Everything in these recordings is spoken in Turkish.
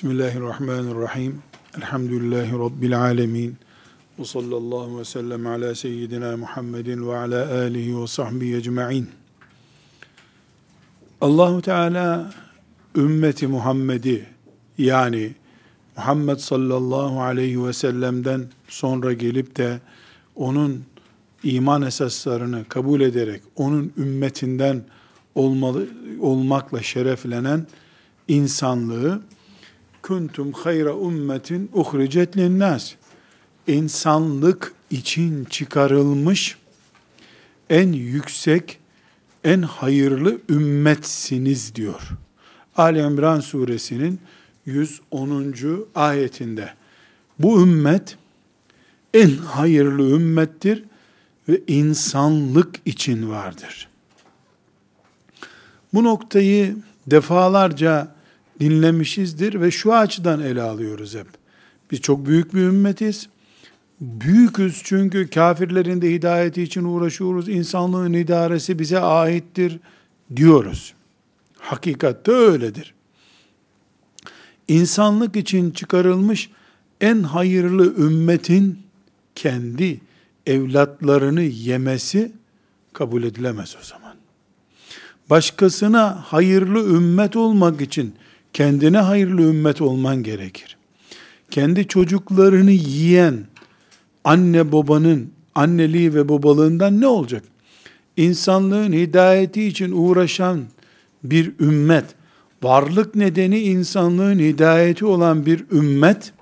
Bismillahirrahmanirrahim. Elhamdülillahi Rabbil alemin. Ve sallallahu ve sellem ala seyyidina Muhammedin ve ala alihi ve sahbihi ecma'in. Allahu Teala ümmeti Muhammed'i yani Muhammed sallallahu aleyhi ve sellem'den sonra gelip de onun iman esaslarını kabul ederek onun ümmetinden olmalı, olmakla şereflenen insanlığı kuntum hayra ummetin uhricet linnas insanlık için çıkarılmış en yüksek en hayırlı ümmetsiniz diyor. Ali İmran suresinin 110. ayetinde bu ümmet en hayırlı ümmettir ve insanlık için vardır. Bu noktayı defalarca dinlemişizdir ve şu açıdan ele alıyoruz hep. Biz çok büyük bir ümmetiz. Büyüküz çünkü kafirlerin de hidayeti için uğraşıyoruz. İnsanlığın idaresi bize aittir diyoruz. Hakikatte öyledir. İnsanlık için çıkarılmış en hayırlı ümmetin kendi evlatlarını yemesi kabul edilemez o zaman. Başkasına hayırlı ümmet olmak için kendine hayırlı ümmet olman gerekir. Kendi çocuklarını yiyen anne babanın anneliği ve babalığından ne olacak? İnsanlığın hidayeti için uğraşan bir ümmet, varlık nedeni insanlığın hidayeti olan bir ümmet,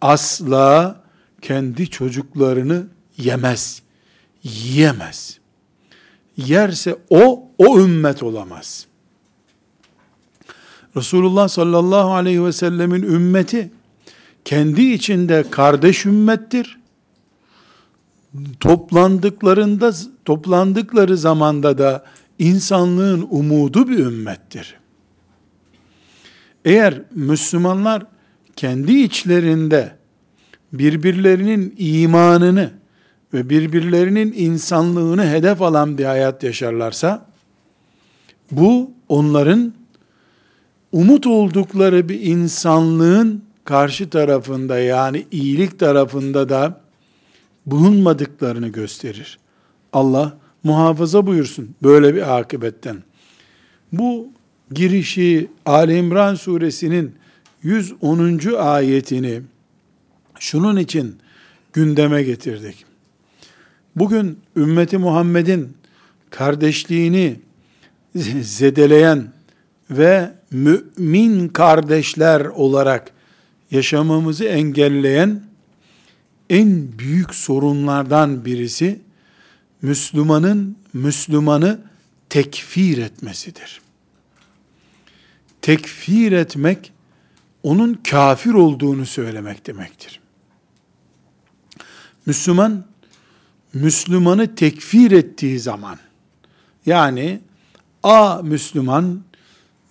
asla kendi çocuklarını yemez, yiyemez. Yerse o, o ümmet olamaz. Resulullah sallallahu aleyhi ve sellemin ümmeti kendi içinde kardeş ümmettir. Toplandıklarında toplandıkları zamanda da insanlığın umudu bir ümmettir. Eğer Müslümanlar kendi içlerinde birbirlerinin imanını ve birbirlerinin insanlığını hedef alan bir hayat yaşarlarsa bu onların umut oldukları bir insanlığın karşı tarafında yani iyilik tarafında da bulunmadıklarını gösterir. Allah muhafaza buyursun böyle bir akıbetten. Bu girişi Ali İmran suresinin 110. ayetini şunun için gündeme getirdik. Bugün ümmeti Muhammed'in kardeşliğini zedeleyen ve mümin kardeşler olarak yaşamamızı engelleyen en büyük sorunlardan birisi Müslümanın Müslümanı tekfir etmesidir. Tekfir etmek onun kafir olduğunu söylemek demektir. Müslüman Müslümanı tekfir ettiği zaman yani A Müslüman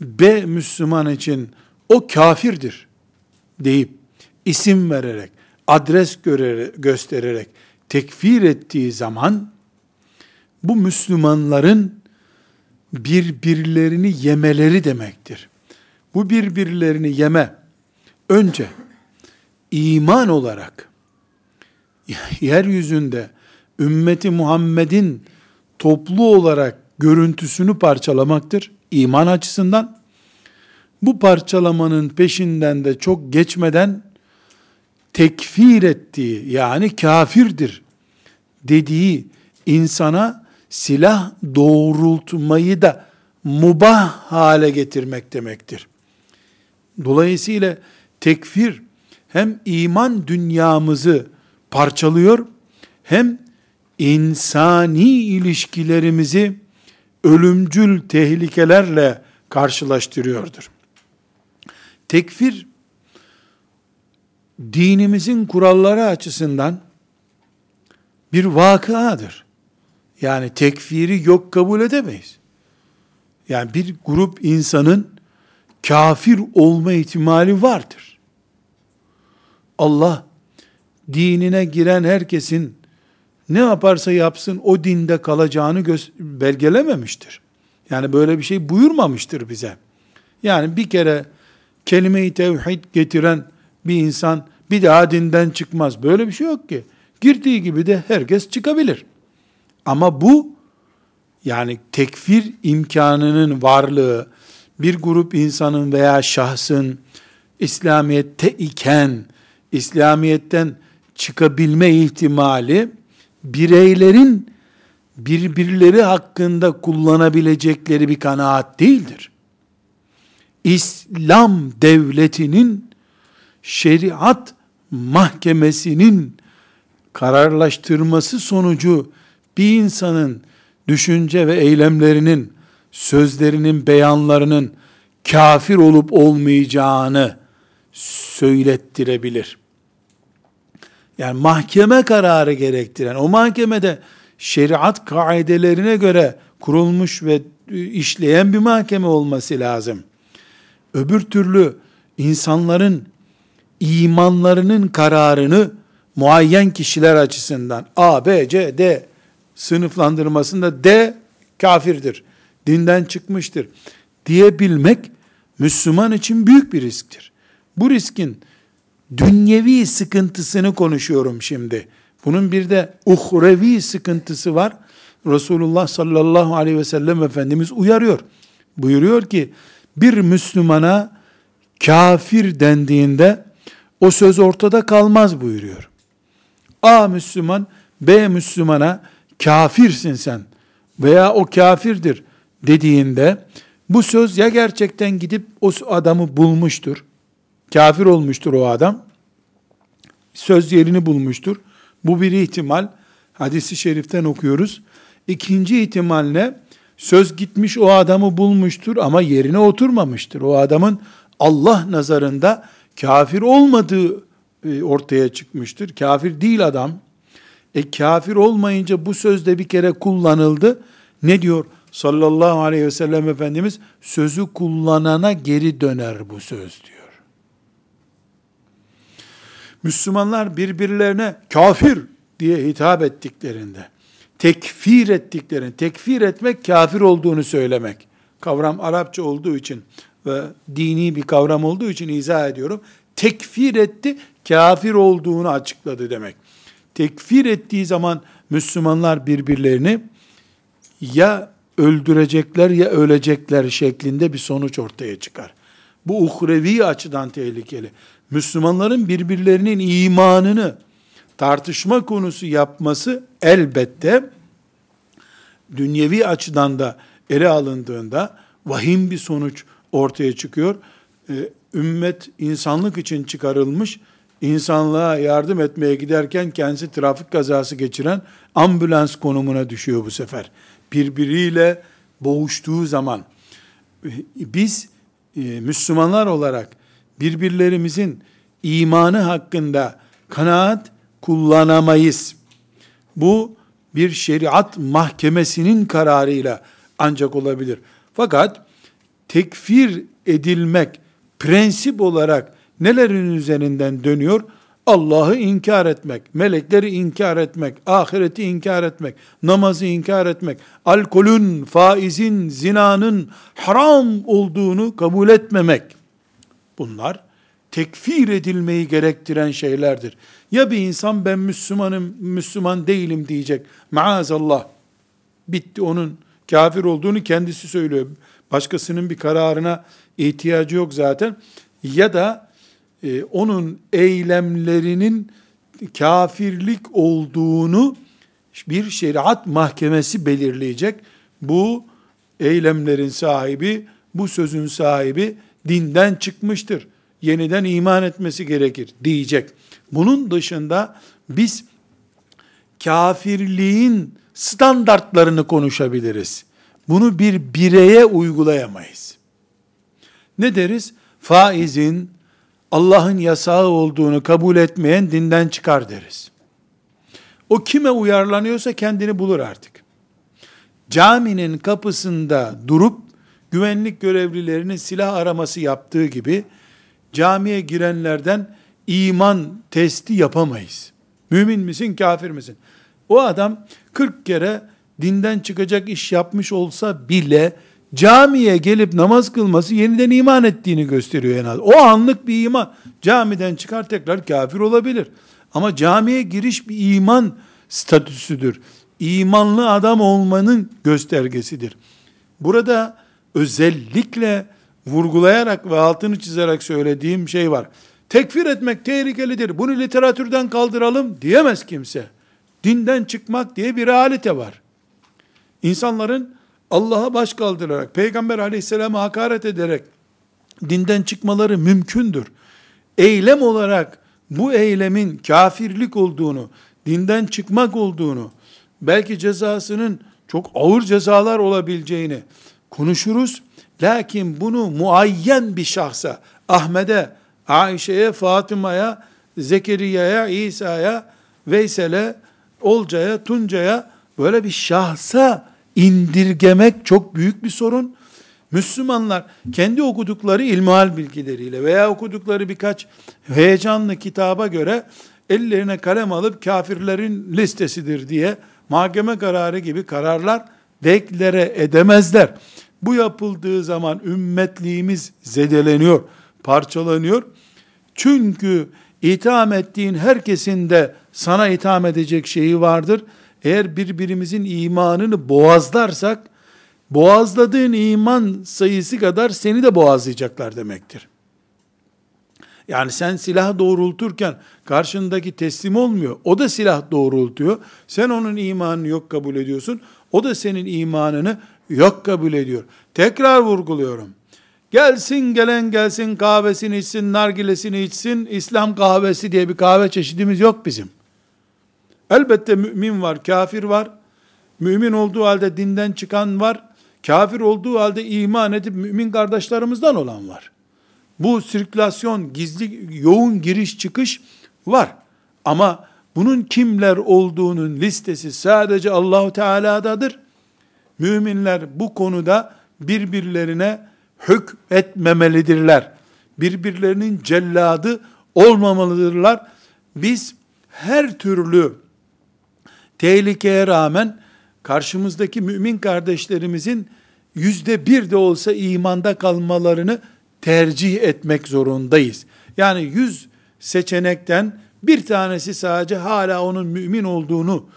B Müslüman için o kafirdir deyip isim vererek, adres göstererek tekfir ettiği zaman bu Müslümanların birbirlerini yemeleri demektir. Bu birbirlerini yeme önce iman olarak yeryüzünde ümmeti Muhammed'in toplu olarak görüntüsünü parçalamaktır iman açısından. Bu parçalamanın peşinden de çok geçmeden tekfir ettiği yani kafirdir dediği insana silah doğrultmayı da mubah hale getirmek demektir. Dolayısıyla tekfir hem iman dünyamızı parçalıyor hem insani ilişkilerimizi ölümcül tehlikelerle karşılaştırıyordur. Tekfir dinimizin kuralları açısından bir vakıadır. Yani tekfiri yok kabul edemeyiz. Yani bir grup insanın kafir olma ihtimali vardır. Allah dinine giren herkesin ne yaparsa yapsın o dinde kalacağını belgelememiştir. Yani böyle bir şey buyurmamıştır bize. Yani bir kere kelime-i tevhid getiren bir insan bir daha dinden çıkmaz. Böyle bir şey yok ki. Girdiği gibi de herkes çıkabilir. Ama bu yani tekfir imkanının varlığı bir grup insanın veya şahsın İslamiyette iken İslamiyetten çıkabilme ihtimali bireylerin birbirleri hakkında kullanabilecekleri bir kanaat değildir. İslam devletinin şeriat mahkemesinin kararlaştırması sonucu bir insanın düşünce ve eylemlerinin, sözlerinin, beyanlarının kafir olup olmayacağını söylettirebilir. Yani mahkeme kararı gerektiren, o mahkemede şeriat kaidelerine göre kurulmuş ve işleyen bir mahkeme olması lazım. Öbür türlü insanların imanlarının kararını muayyen kişiler açısından A, B, C, D sınıflandırmasında D kafirdir, dinden çıkmıştır diyebilmek Müslüman için büyük bir risktir. Bu riskin dünyevi sıkıntısını konuşuyorum şimdi. Bunun bir de uhrevi sıkıntısı var. Resulullah sallallahu aleyhi ve sellem Efendimiz uyarıyor. Buyuruyor ki bir Müslümana kafir dendiğinde o söz ortada kalmaz buyuruyor. A Müslüman B Müslümana kafirsin sen veya o kafirdir dediğinde bu söz ya gerçekten gidip o adamı bulmuştur, kafir olmuştur o adam, söz yerini bulmuştur. Bu bir ihtimal. Hadisi şeriften okuyoruz. İkinci ihtimal ne? Söz gitmiş o adamı bulmuştur ama yerine oturmamıştır. O adamın Allah nazarında kafir olmadığı e, ortaya çıkmıştır. Kafir değil adam. E kafir olmayınca bu sözde bir kere kullanıldı. Ne diyor sallallahu aleyhi ve sellem Efendimiz? Sözü kullanana geri döner bu söz diyor. Müslümanlar birbirlerine kafir diye hitap ettiklerinde, tekfir ettiklerini, tekfir etmek kafir olduğunu söylemek. Kavram Arapça olduğu için ve dini bir kavram olduğu için izah ediyorum. Tekfir etti, kafir olduğunu açıkladı demek. Tekfir ettiği zaman Müslümanlar birbirlerini ya öldürecekler ya ölecekler şeklinde bir sonuç ortaya çıkar. Bu uhrevi açıdan tehlikeli. Müslümanların birbirlerinin imanını tartışma konusu yapması elbette dünyevi açıdan da ele alındığında vahim bir sonuç ortaya çıkıyor. Ee, ümmet insanlık için çıkarılmış, insanlığa yardım etmeye giderken kendisi trafik kazası geçiren ambulans konumuna düşüyor bu sefer. Birbiriyle boğuştuğu zaman biz e, Müslümanlar olarak birbirlerimizin imanı hakkında kanaat kullanamayız. Bu bir şeriat mahkemesinin kararıyla ancak olabilir. Fakat tekfir edilmek prensip olarak nelerin üzerinden dönüyor? Allah'ı inkar etmek, melekleri inkar etmek, ahireti inkar etmek, namazı inkar etmek, alkolün, faizin, zinanın haram olduğunu kabul etmemek. Bunlar tekfir edilmeyi gerektiren şeylerdir. Ya bir insan ben Müslümanım, Müslüman değilim diyecek. Maazallah. Bitti onun kafir olduğunu kendisi söylüyor. Başkasının bir kararına ihtiyacı yok zaten. Ya da e, onun eylemlerinin kafirlik olduğunu bir şeriat mahkemesi belirleyecek. Bu eylemlerin sahibi, bu sözün sahibi dinden çıkmıştır. Yeniden iman etmesi gerekir diyecek. Bunun dışında biz kafirliğin standartlarını konuşabiliriz. Bunu bir bireye uygulayamayız. Ne deriz? Faizin Allah'ın yasağı olduğunu kabul etmeyen dinden çıkar deriz. O kime uyarlanıyorsa kendini bulur artık. Caminin kapısında durup güvenlik görevlilerinin silah araması yaptığı gibi camiye girenlerden iman testi yapamayız. Mümin misin, kafir misin? O adam 40 kere dinden çıkacak iş yapmış olsa bile camiye gelip namaz kılması yeniden iman ettiğini gösteriyor en az. O anlık bir iman. Camiden çıkar tekrar kafir olabilir. Ama camiye giriş bir iman statüsüdür. İmanlı adam olmanın göstergesidir. Burada özellikle vurgulayarak ve altını çizerek söylediğim şey var. Tekfir etmek tehlikelidir. Bunu literatürden kaldıralım diyemez kimse. Dinden çıkmak diye bir realite var. İnsanların Allah'a baş kaldırarak, Peygamber aleyhisselama hakaret ederek dinden çıkmaları mümkündür. Eylem olarak bu eylemin kafirlik olduğunu, dinden çıkmak olduğunu, belki cezasının çok ağır cezalar olabileceğini konuşuruz. Lakin bunu muayyen bir şahsa, Ahmet'e, Ayşe'ye, Fatıma'ya, Zekeriya'ya, İsa'ya, Veysel'e, Olcay'a, Tunca'ya böyle bir şahsa indirgemek çok büyük bir sorun. Müslümanlar kendi okudukları ilmihal bilgileriyle veya okudukları birkaç heyecanlı kitaba göre ellerine kalem alıp kafirlerin listesidir diye mahkeme kararı gibi kararlar deklare edemezler. Bu yapıldığı zaman ümmetliğimiz zedeleniyor, parçalanıyor. Çünkü itham ettiğin herkesin de sana itham edecek şeyi vardır. Eğer birbirimizin imanını boğazlarsak, boğazladığın iman sayısı kadar seni de boğazlayacaklar demektir. Yani sen silah doğrulturken karşındaki teslim olmuyor. O da silah doğrultuyor. Sen onun imanını yok kabul ediyorsun. O da senin imanını yok kabul ediyor. Tekrar vurguluyorum. Gelsin gelen gelsin kahvesini içsin, nargilesini içsin. İslam kahvesi diye bir kahve çeşidimiz yok bizim. Elbette mümin var, kafir var. Mümin olduğu halde dinden çıkan var. Kafir olduğu halde iman edip mümin kardeşlerimizden olan var. Bu sirkülasyon, gizli, yoğun giriş çıkış var. Ama bunun kimler olduğunun listesi sadece Allahu Teala'dadır. Müminler bu konuda birbirlerine hük etmemelidirler. Birbirlerinin celladı olmamalıdırlar. Biz her türlü tehlikeye rağmen karşımızdaki mümin kardeşlerimizin yüzde bir de olsa imanda kalmalarını tercih etmek zorundayız. Yani yüz seçenekten bir tanesi sadece hala onun mümin olduğunu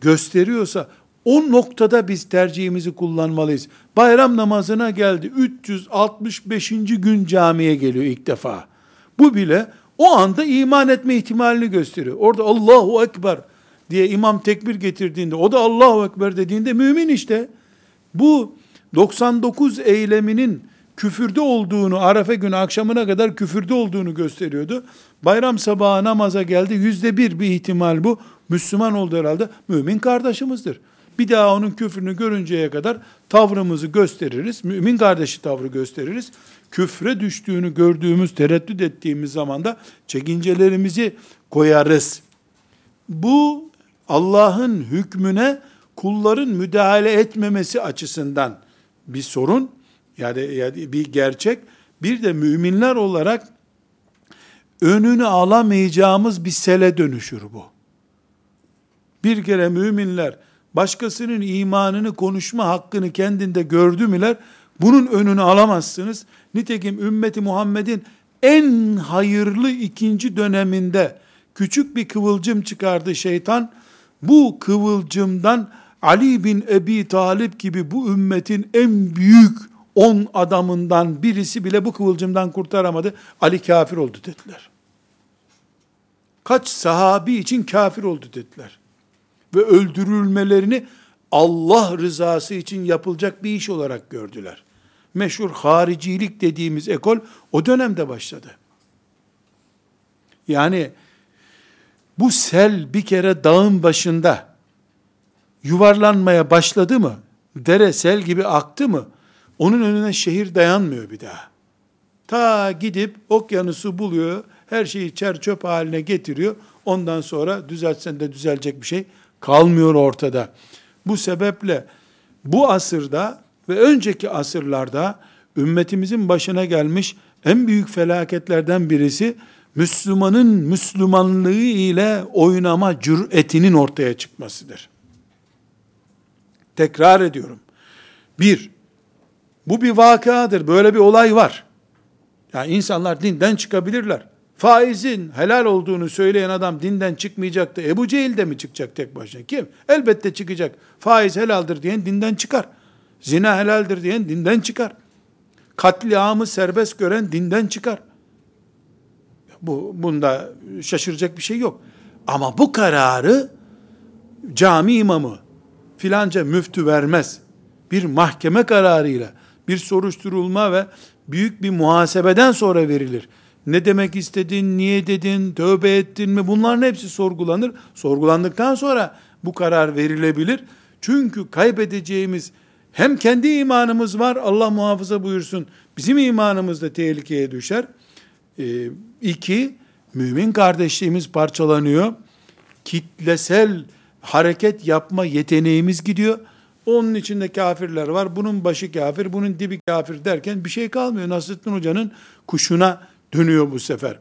gösteriyorsa o noktada biz tercihimizi kullanmalıyız. Bayram namazına geldi. 365. gün camiye geliyor ilk defa. Bu bile o anda iman etme ihtimalini gösteriyor. Orada Allahu Ekber diye imam tekbir getirdiğinde, o da Allahu Ekber dediğinde mümin işte. Bu 99 eyleminin küfürde olduğunu, Arefe günü akşamına kadar küfürde olduğunu gösteriyordu. Bayram sabahı namaza geldi, yüzde bir bir ihtimal bu. Müslüman oldu herhalde, mümin kardeşimizdir. Bir daha onun küfrünü görünceye kadar tavrımızı gösteririz. Mümin kardeşi tavrı gösteririz. Küfre düştüğünü gördüğümüz, tereddüt ettiğimiz zaman da çekincelerimizi koyarız. Bu Allah'ın hükmüne kulların müdahale etmemesi açısından bir sorun yani, bir gerçek. Bir de müminler olarak önünü alamayacağımız bir sele dönüşür bu. Bir kere müminler başkasının imanını konuşma hakkını kendinde gördü müler, bunun önünü alamazsınız. Nitekim ümmeti Muhammed'in en hayırlı ikinci döneminde küçük bir kıvılcım çıkardı şeytan. Bu kıvılcımdan Ali bin Ebi Talip gibi bu ümmetin en büyük on adamından birisi bile bu kıvılcımdan kurtaramadı. Ali kafir oldu dediler. Kaç sahabi için kafir oldu dediler ve öldürülmelerini Allah rızası için yapılacak bir iş olarak gördüler. Meşhur haricilik dediğimiz ekol o dönemde başladı. Yani bu sel bir kere dağın başında yuvarlanmaya başladı mı, dere sel gibi aktı mı, onun önüne şehir dayanmıyor bir daha. Ta gidip okyanusu buluyor, her şeyi çer çöp haline getiriyor. Ondan sonra düzeltsen de düzelecek bir şey kalmıyor ortada. Bu sebeple bu asırda ve önceki asırlarda ümmetimizin başına gelmiş en büyük felaketlerden birisi Müslümanın Müslümanlığı ile oynama cüretinin ortaya çıkmasıdır. Tekrar ediyorum. Bir, Bu bir vakadır. Böyle bir olay var. Yani insanlar dinden çıkabilirler. Faizin helal olduğunu söyleyen adam dinden çıkmayacaktı. Ebu Cehil de mi çıkacak tek başına? Kim? Elbette çıkacak. Faiz helaldir diyen dinden çıkar. Zina helaldir diyen dinden çıkar. Katliamı serbest gören dinden çıkar. Bu bunda şaşıracak bir şey yok. Ama bu kararı cami imamı filanca müftü vermez. Bir mahkeme kararıyla, bir soruşturulma ve büyük bir muhasebeden sonra verilir. Ne demek istedin, niye dedin, tövbe ettin mi bunların hepsi sorgulanır. Sorgulandıktan sonra bu karar verilebilir. Çünkü kaybedeceğimiz hem kendi imanımız var, Allah muhafaza buyursun, bizim imanımız da tehlikeye düşer. E, iki, mümin kardeşliğimiz parçalanıyor. Kitlesel hareket yapma yeteneğimiz gidiyor. Onun içinde kafirler var. Bunun başı kafir, bunun dibi kafir derken bir şey kalmıyor. Nasrettin Hoca'nın kuşuna dönüyor bu sefer.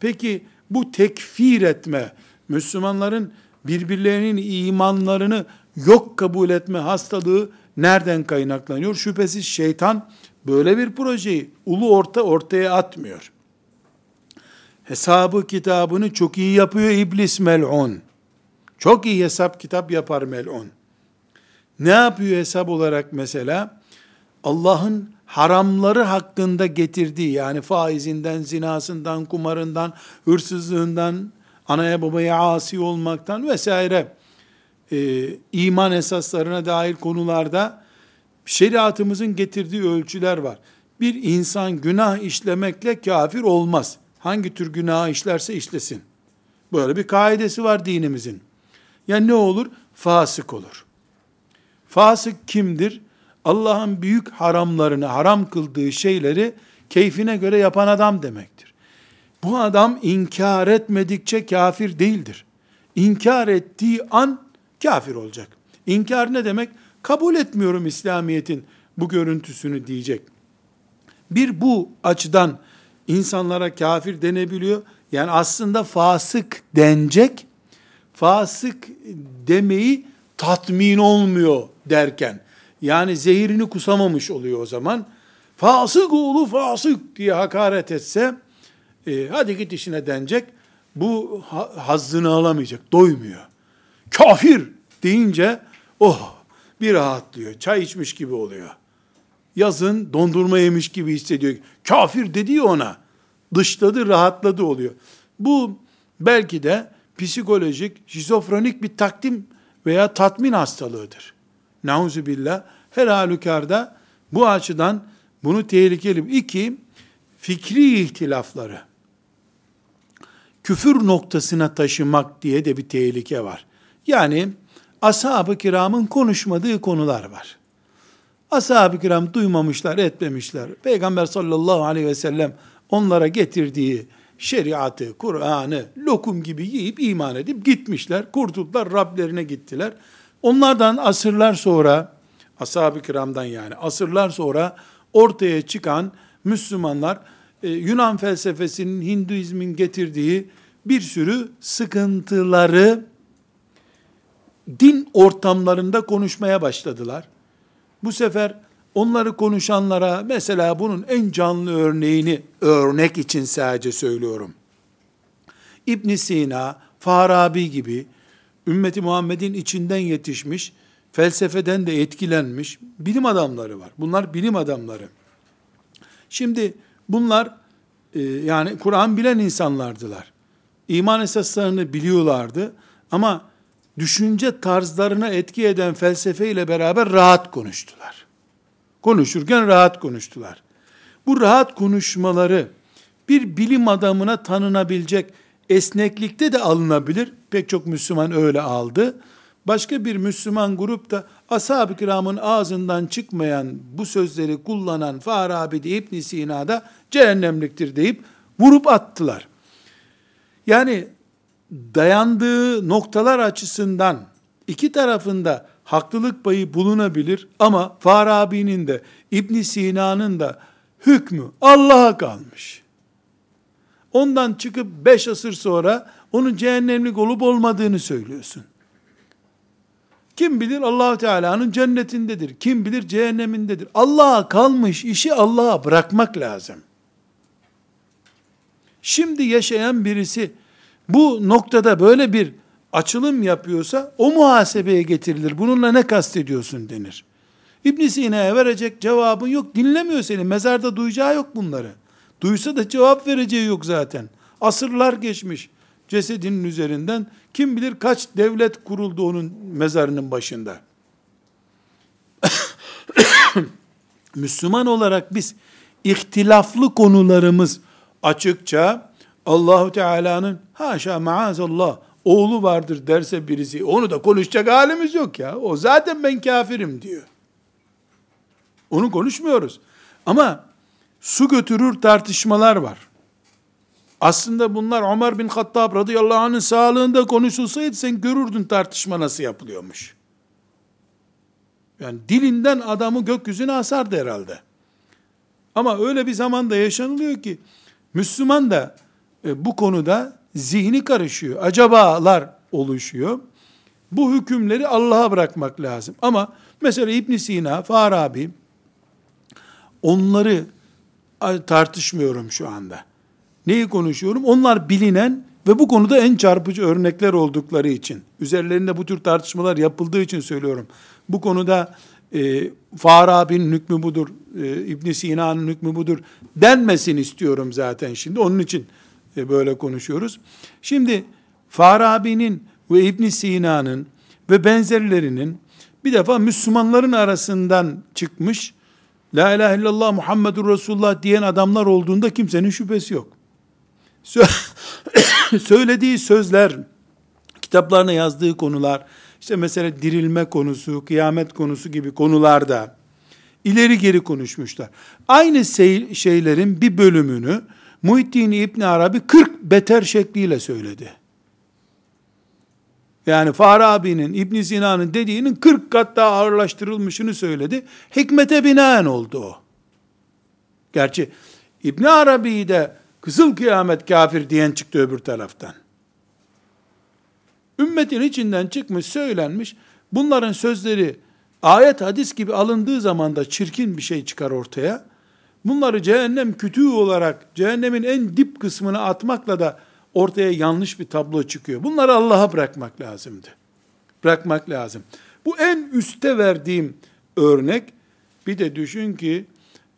Peki bu tekfir etme, Müslümanların birbirlerinin imanlarını yok kabul etme hastalığı nereden kaynaklanıyor? Şüphesiz şeytan böyle bir projeyi ulu orta ortaya atmıyor. Hesabı kitabını çok iyi yapıyor iblis mel'un. Çok iyi hesap kitap yapar mel'un. Ne yapıyor hesap olarak mesela? Allah'ın haramları hakkında getirdiği yani faizinden, zinasından, kumarından, hırsızlığından, anaya babaya asi olmaktan vesaire e, iman esaslarına dair konularda şeriatımızın getirdiği ölçüler var. Bir insan günah işlemekle kafir olmaz. Hangi tür günah işlerse işlesin. Böyle bir kaidesi var dinimizin. Yani ne olur? Fasık olur. Fasık kimdir? Allah'ın büyük haramlarını, haram kıldığı şeyleri keyfine göre yapan adam demektir. Bu adam inkar etmedikçe kafir değildir. İnkar ettiği an kafir olacak. İnkar ne demek? Kabul etmiyorum İslamiyet'in bu görüntüsünü diyecek. Bir bu açıdan insanlara kafir denebiliyor. Yani aslında fasık denecek. Fasık demeyi tatmin olmuyor derken. Yani zehirini kusamamış oluyor o zaman. Fasık oğlu fasık diye hakaret etse, e, hadi git işine denecek. Bu hazzını alamayacak, doymuyor. Kafir deyince, oh bir rahatlıyor. Çay içmiş gibi oluyor. Yazın dondurma yemiş gibi hissediyor. Kafir dedi ona. Dışladı, rahatladı oluyor. Bu belki de psikolojik, şizofrenik bir takdim veya tatmin hastalığıdır. Nauzu billah. Her halükarda bu açıdan bunu tehlikeli. İki, fikri ihtilafları küfür noktasına taşımak diye de bir tehlike var. Yani ashab-ı kiramın konuşmadığı konular var. Ashab-ı kiram duymamışlar, etmemişler. Peygamber sallallahu aleyhi ve sellem onlara getirdiği şeriatı, Kur'an'ı lokum gibi yiyip iman edip gitmişler. Kurtuldular, Rablerine gittiler. Onlardan asırlar sonra, ashab-ı kiramdan yani asırlar sonra ortaya çıkan Müslümanlar e, Yunan felsefesinin, Hinduizmin getirdiği bir sürü sıkıntıları din ortamlarında konuşmaya başladılar. Bu sefer onları konuşanlara mesela bunun en canlı örneğini örnek için sadece söylüyorum. İbn Sina, Farabi gibi ümmeti Muhammed'in içinden yetişmiş, felsefeden de etkilenmiş bilim adamları var. Bunlar bilim adamları. Şimdi bunlar e, yani Kur'an bilen insanlardılar. İman esaslarını biliyorlardı ama düşünce tarzlarına etki eden felsefe ile beraber rahat konuştular. Konuşurken rahat konuştular. Bu rahat konuşmaları bir bilim adamına tanınabilecek esneklikte de alınabilir. Pek çok Müslüman öyle aldı. Başka bir Müslüman grup da ashab-ı kiramın ağzından çıkmayan bu sözleri kullanan Farabi de İbn Sina'da cehennemliktir deyip vurup attılar. Yani dayandığı noktalar açısından iki tarafında haklılık payı bulunabilir ama Farabi'nin de İbn Sina'nın da hükmü Allah'a kalmış. Ondan çıkıp beş asır sonra onun cehennemlik olup olmadığını söylüyorsun. Kim bilir allah Teala'nın cennetindedir. Kim bilir cehennemindedir. Allah'a kalmış işi Allah'a bırakmak lazım. Şimdi yaşayan birisi bu noktada böyle bir açılım yapıyorsa o muhasebeye getirilir. Bununla ne kastediyorsun denir. İbn Sina'ya verecek cevabın yok. Dinlemiyor seni. Mezarda duyacağı yok bunları. Duysa da cevap vereceği yok zaten. Asırlar geçmiş cesedinin üzerinden. Kim bilir kaç devlet kuruldu onun mezarının başında. Müslüman olarak biz ihtilaflı konularımız açıkça Allahu Teala'nın haşa maazallah oğlu vardır derse birisi onu da konuşacak halimiz yok ya. O zaten ben kafirim diyor. Onu konuşmuyoruz. Ama su götürür tartışmalar var. Aslında bunlar Ömer bin Hattab radıyallahu anh'ın sağlığında konuşulsaydı sen görürdün tartışma nasıl yapılıyormuş. Yani dilinden adamı gökyüzüne asardı herhalde. Ama öyle bir zamanda yaşanılıyor ki Müslüman da e, bu konuda zihni karışıyor. Acabalar oluşuyor. Bu hükümleri Allah'a bırakmak lazım. Ama mesela İbn Sina, Farabi onları tartışmıyorum şu anda. Neyi konuşuyorum? Onlar bilinen ve bu konuda en çarpıcı örnekler oldukları için, üzerlerinde bu tür tartışmalar yapıldığı için söylüyorum. Bu konuda e, Farabi'nin hükmü budur, e, ibn Sina'nın hükmü budur denmesin istiyorum zaten şimdi. Onun için e, böyle konuşuyoruz. Şimdi Farabi'nin ve ibn Sina'nın ve benzerlerinin bir defa Müslümanların arasından çıkmış, La ilahe illallah Muhammedur Resulullah diyen adamlar olduğunda kimsenin şüphesi yok. Söylediği sözler, kitaplarına yazdığı konular, işte mesela dirilme konusu, kıyamet konusu gibi konularda ileri geri konuşmuşlar. Aynı şeylerin bir bölümünü Muhittin İbn Arabi 40 beter şekliyle söyledi. Yani Farabi'nin, İbn Sina'nın dediğinin 40 kat daha ağırlaştırılmışını söyledi. Hikmete binaen oldu o. Gerçi İbn Arabi de kızıl kıyamet kafir diyen çıktı öbür taraftan. Ümmetin içinden çıkmış, söylenmiş. Bunların sözleri ayet hadis gibi alındığı zaman da çirkin bir şey çıkar ortaya. Bunları cehennem kütüğü olarak cehennemin en dip kısmına atmakla da ortaya yanlış bir tablo çıkıyor. Bunları Allah'a bırakmak lazımdı. Bırakmak lazım. Bu en üste verdiğim örnek. Bir de düşün ki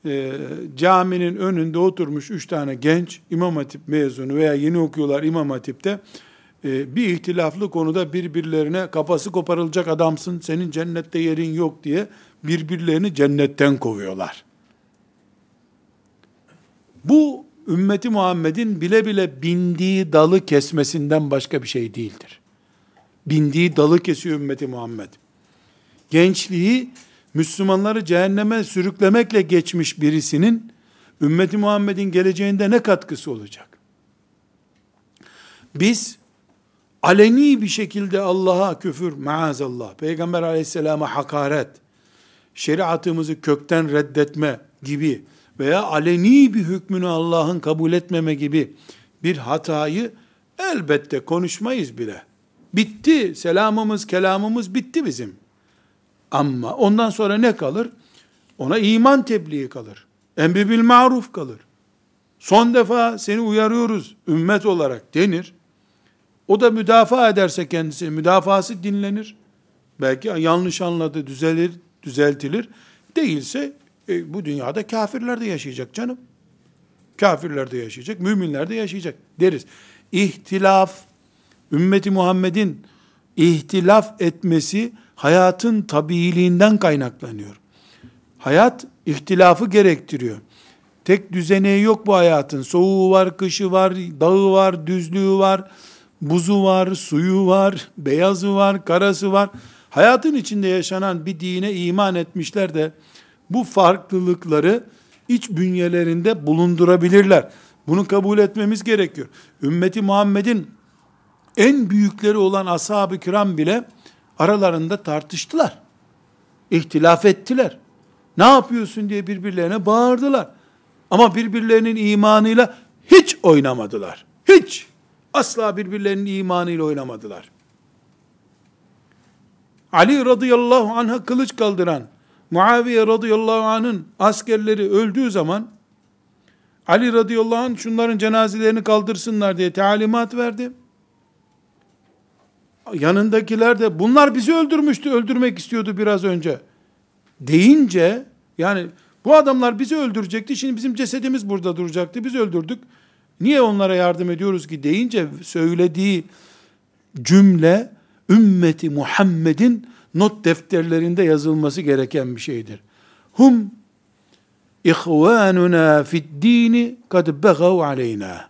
e, caminin önünde oturmuş üç tane genç İmam Hatip mezunu veya yeni okuyorlar İmam Hatip'te e, bir ihtilaflı konuda birbirlerine kafası koparılacak adamsın senin cennette yerin yok diye birbirlerini cennetten kovuyorlar. Bu ümmeti Muhammed'in bile bile bindiği dalı kesmesinden başka bir şey değildir. Bindiği dalı kesiyor ümmeti Muhammed. Gençliği Müslümanları cehenneme sürüklemekle geçmiş birisinin ümmeti Muhammed'in geleceğinde ne katkısı olacak? Biz aleni bir şekilde Allah'a küfür, maazallah, Peygamber aleyhisselama hakaret, şeriatımızı kökten reddetme gibi veya aleni bir hükmünü Allah'ın kabul etmeme gibi bir hatayı elbette konuşmayız bile. Bitti, selamımız, kelamımız bitti bizim. Ama ondan sonra ne kalır? Ona iman tebliği kalır. Emri bil maruf kalır. Son defa seni uyarıyoruz ümmet olarak denir. O da müdafaa ederse kendisi, müdafası dinlenir. Belki yanlış anladı, düzelir, düzeltilir. Değilse e, bu dünyada kafirler de yaşayacak canım. Kafirler de yaşayacak, müminler de yaşayacak deriz. İhtilaf, ümmeti Muhammed'in ihtilaf etmesi hayatın tabiiliğinden kaynaklanıyor. Hayat ihtilafı gerektiriyor. Tek düzeneği yok bu hayatın. Soğuğu var, kışı var, dağı var, düzlüğü var, buzu var, suyu var, beyazı var, karası var. Hayatın içinde yaşanan bir dine iman etmişler de bu farklılıkları iç bünyelerinde bulundurabilirler. Bunu kabul etmemiz gerekiyor. Ümmeti Muhammed'in en büyükleri olan ashab-ı kiram bile aralarında tartıştılar. İhtilaf ettiler. Ne yapıyorsun diye birbirlerine bağırdılar. Ama birbirlerinin imanıyla hiç oynamadılar. Hiç. Asla birbirlerinin imanıyla oynamadılar. Ali radıyallahu anh'a kılıç kaldıran, Muaviye radıyallahu anh'ın askerleri öldüğü zaman, Ali radıyallahu anh şunların cenazelerini kaldırsınlar diye talimat verdi. Yanındakiler de bunlar bizi öldürmüştü, öldürmek istiyordu biraz önce. Deyince, yani bu adamlar bizi öldürecekti, şimdi bizim cesedimiz burada duracaktı, biz öldürdük. Niye onlara yardım ediyoruz ki deyince söylediği cümle ümmeti Muhammed'in not defterlerinde yazılması gereken bir şeydir. Hum ihvanuna fid dini kad begav aleyna.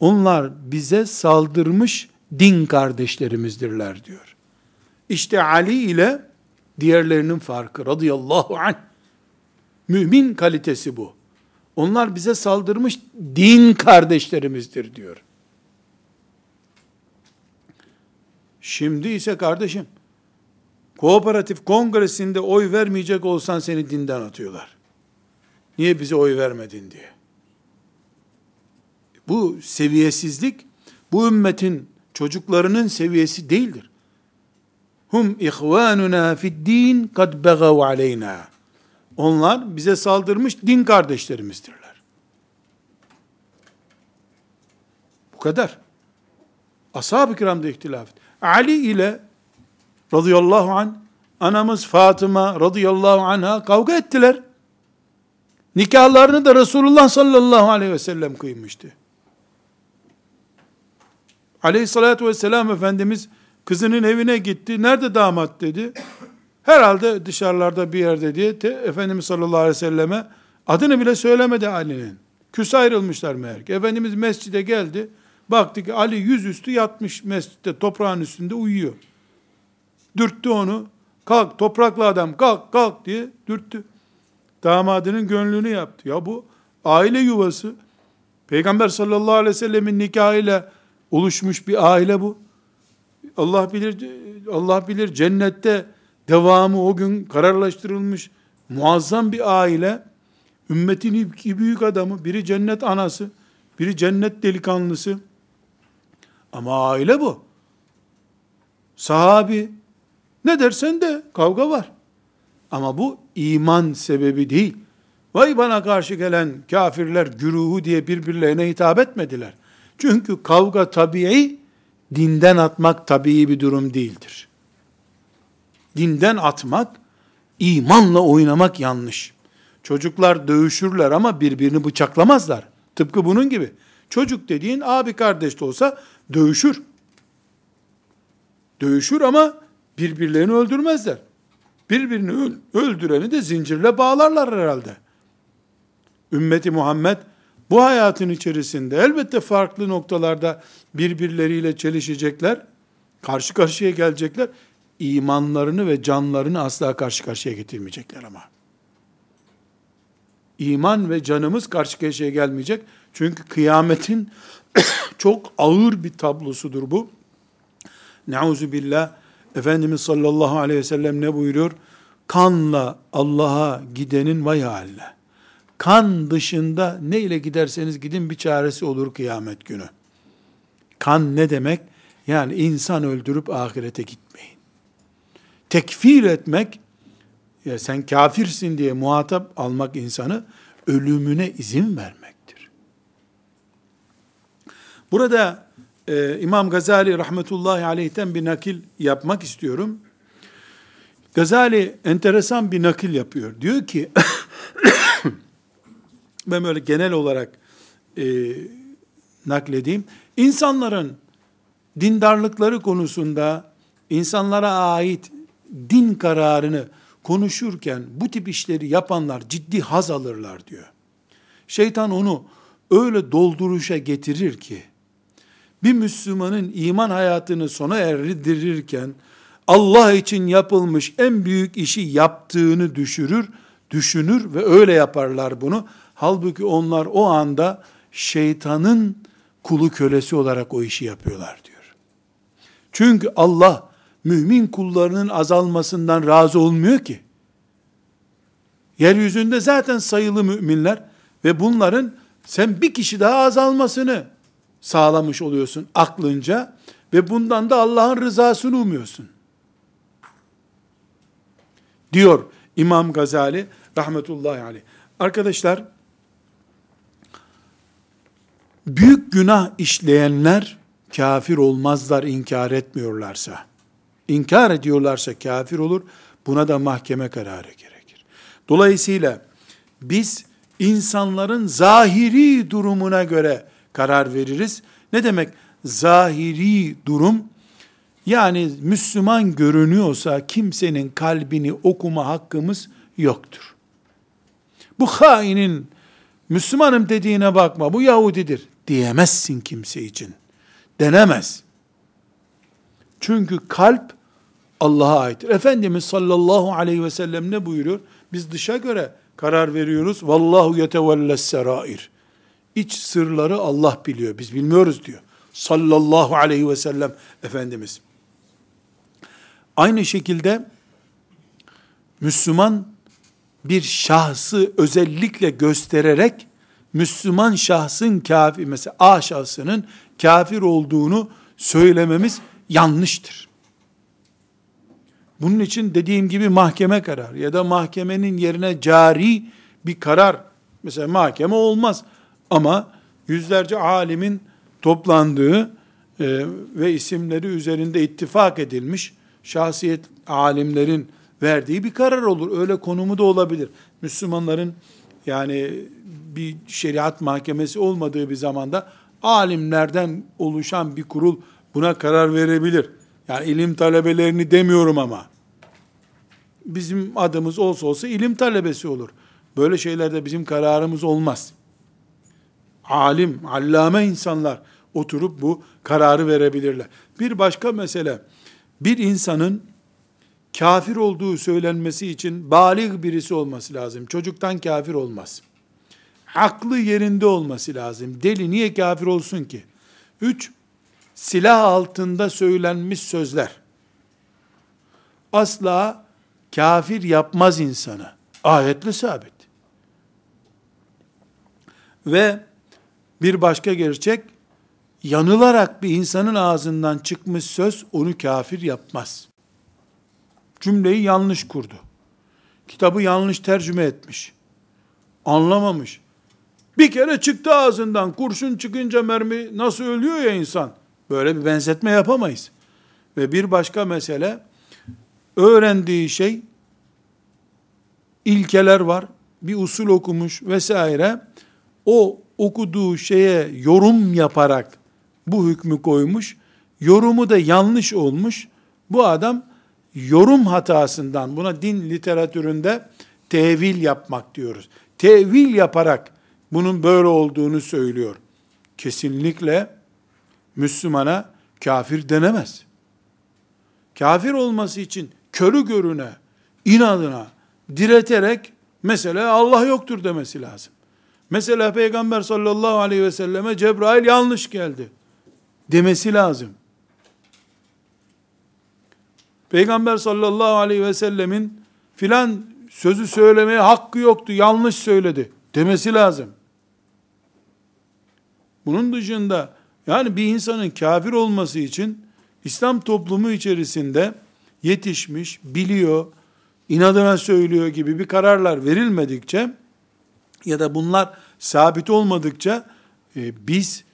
Onlar bize saldırmış din kardeşlerimizdirler diyor. İşte Ali ile diğerlerinin farkı radıyallahu anh. Mümin kalitesi bu. Onlar bize saldırmış din kardeşlerimizdir diyor. Şimdi ise kardeşim, kooperatif kongresinde oy vermeyecek olsan seni dinden atıyorlar. Niye bize oy vermedin diye. Bu seviyesizlik, bu ümmetin çocuklarının seviyesi değildir. Hum ihvanuna fid din kad begav aleyna. Onlar bize saldırmış din kardeşlerimizdirler. Bu kadar. Ashab-ı kiramda ihtilaf. Ali ile radıyallahu an anamız Fatıma radıyallahu anha kavga ettiler. Nikahlarını da Resulullah sallallahu aleyhi ve sellem kıymıştı. Aleyhissalatü vesselam Efendimiz kızının evine gitti. Nerede damat dedi. Herhalde dışarılarda bir yerde diye te, Efendimiz sallallahu aleyhi ve selleme adını bile söylemedi Ali'nin. Küs ayrılmışlar meğer ki. Efendimiz mescide geldi. Baktı ki Ali yüzüstü yatmış mescitte toprağın üstünde uyuyor. Dürttü onu. Kalk topraklı adam kalk kalk diye dürttü. Damadının gönlünü yaptı. Ya bu aile yuvası. Peygamber sallallahu aleyhi ve sellemin nikahıyla oluşmuş bir aile bu. Allah bilir Allah bilir cennette devamı o gün kararlaştırılmış muazzam bir aile. Ümmetin iki büyük adamı, biri cennet anası, biri cennet delikanlısı. Ama aile bu. Sahabi. Ne dersen de kavga var. Ama bu iman sebebi değil. Vay bana karşı gelen kafirler güruhu diye birbirlerine hitap etmediler. Çünkü kavga tabii, dinden atmak tabii bir durum değildir. Dinden atmak, imanla oynamak yanlış. Çocuklar dövüşürler ama birbirini bıçaklamazlar. Tıpkı bunun gibi. Çocuk dediğin abi kardeş de olsa dövüşür. Dövüşür ama birbirlerini öldürmezler. Birbirini öldüreni de zincirle bağlarlar herhalde. Ümmeti Muhammed bu hayatın içerisinde elbette farklı noktalarda birbirleriyle çelişecekler. Karşı karşıya gelecekler. İmanlarını ve canlarını asla karşı karşıya getirmeyecekler ama. İman ve canımız karşı karşıya gelmeyecek. Çünkü kıyametin çok ağır bir tablosudur bu. Neuzu billah. Efendimiz sallallahu aleyhi ve sellem ne buyuruyor? Kanla Allah'a gidenin vay haline. Kan dışında ne ile giderseniz gidin bir çaresi olur kıyamet günü. Kan ne demek? Yani insan öldürüp ahirete gitmeyin. Tekfir etmek, ya sen kafirsin diye muhatap almak insanı ölümüne izin vermektir. Burada e, İmam Gazali rahmetullahi aleyhten bir nakil yapmak istiyorum. Gazali enteresan bir nakil yapıyor. Diyor ki, ben böyle genel olarak e, nakledeyim. İnsanların dindarlıkları konusunda insanlara ait din kararını konuşurken bu tip işleri yapanlar ciddi haz alırlar diyor. Şeytan onu öyle dolduruşa getirir ki bir Müslümanın iman hayatını sona erdirirken Allah için yapılmış en büyük işi yaptığını düşürür, düşünür ve öyle yaparlar bunu. Halbuki onlar o anda şeytanın kulu kölesi olarak o işi yapıyorlar diyor. Çünkü Allah mümin kullarının azalmasından razı olmuyor ki. Yeryüzünde zaten sayılı müminler ve bunların sen bir kişi daha azalmasını sağlamış oluyorsun aklınca ve bundan da Allah'ın rızasını umuyorsun. diyor İmam Gazali rahmetullahi aleyh. Arkadaşlar büyük günah işleyenler kafir olmazlar inkar etmiyorlarsa. İnkar ediyorlarsa kafir olur. Buna da mahkeme kararı gerekir. Dolayısıyla biz insanların zahiri durumuna göre karar veririz. Ne demek zahiri durum? Yani Müslüman görünüyorsa kimsenin kalbini okuma hakkımız yoktur. Bu hainin Müslümanım dediğine bakma bu Yahudidir diyemezsin kimse için. Denemez. Çünkü kalp Allah'a aittir. Efendimiz sallallahu aleyhi ve sellem ne buyuruyor? Biz dışa göre karar veriyoruz. Vallahu yetevelles serair. İç sırları Allah biliyor. Biz bilmiyoruz diyor. Sallallahu aleyhi ve sellem Efendimiz. Aynı şekilde Müslüman bir şahsı özellikle göstererek Müslüman şahsın kafir mesela A şahsının kafir olduğunu söylememiz yanlıştır. Bunun için dediğim gibi mahkeme karar ya da mahkemenin yerine cari bir karar mesela mahkeme olmaz ama yüzlerce alimin toplandığı e, ve isimleri üzerinde ittifak edilmiş şahsiyet alimlerin verdiği bir karar olur. Öyle konumu da olabilir. Müslümanların yani bir şeriat mahkemesi olmadığı bir zamanda alimlerden oluşan bir kurul buna karar verebilir. Yani ilim talebelerini demiyorum ama. Bizim adımız olsa olsa ilim talebesi olur. Böyle şeylerde bizim kararımız olmaz. Alim, allame insanlar oturup bu kararı verebilirler. Bir başka mesele, bir insanın kafir olduğu söylenmesi için balik birisi olması lazım. Çocuktan kafir olmaz. Aklı yerinde olması lazım. Deli niye kafir olsun ki? Üç, silah altında söylenmiş sözler. Asla kafir yapmaz insanı. Ayetle sabit. Ve bir başka gerçek, yanılarak bir insanın ağzından çıkmış söz onu kafir yapmaz. Cümleyi yanlış kurdu. Kitabı yanlış tercüme etmiş. Anlamamış. Bir kere çıktı ağzından kurşun çıkınca mermi nasıl ölüyor ya insan. Böyle bir benzetme yapamayız. Ve bir başka mesele öğrendiği şey ilkeler var. Bir usul okumuş vesaire. O okuduğu şeye yorum yaparak bu hükmü koymuş. Yorumu da yanlış olmuş. Bu adam yorum hatasından buna din literatüründe tevil yapmak diyoruz. Tevil yaparak bunun böyle olduğunu söylüyor. Kesinlikle Müslümana kafir denemez. Kafir olması için körü görüne, inadına, direterek mesela Allah yoktur demesi lazım. Mesela Peygamber sallallahu aleyhi ve selleme Cebrail yanlış geldi demesi lazım. Peygamber sallallahu aleyhi ve sellemin filan sözü söylemeye hakkı yoktu, yanlış söyledi demesi lazım. Bunun dışında yani bir insanın kafir olması için İslam toplumu içerisinde yetişmiş, biliyor, inadına söylüyor gibi bir kararlar verilmedikçe ya da bunlar sabit olmadıkça e, biz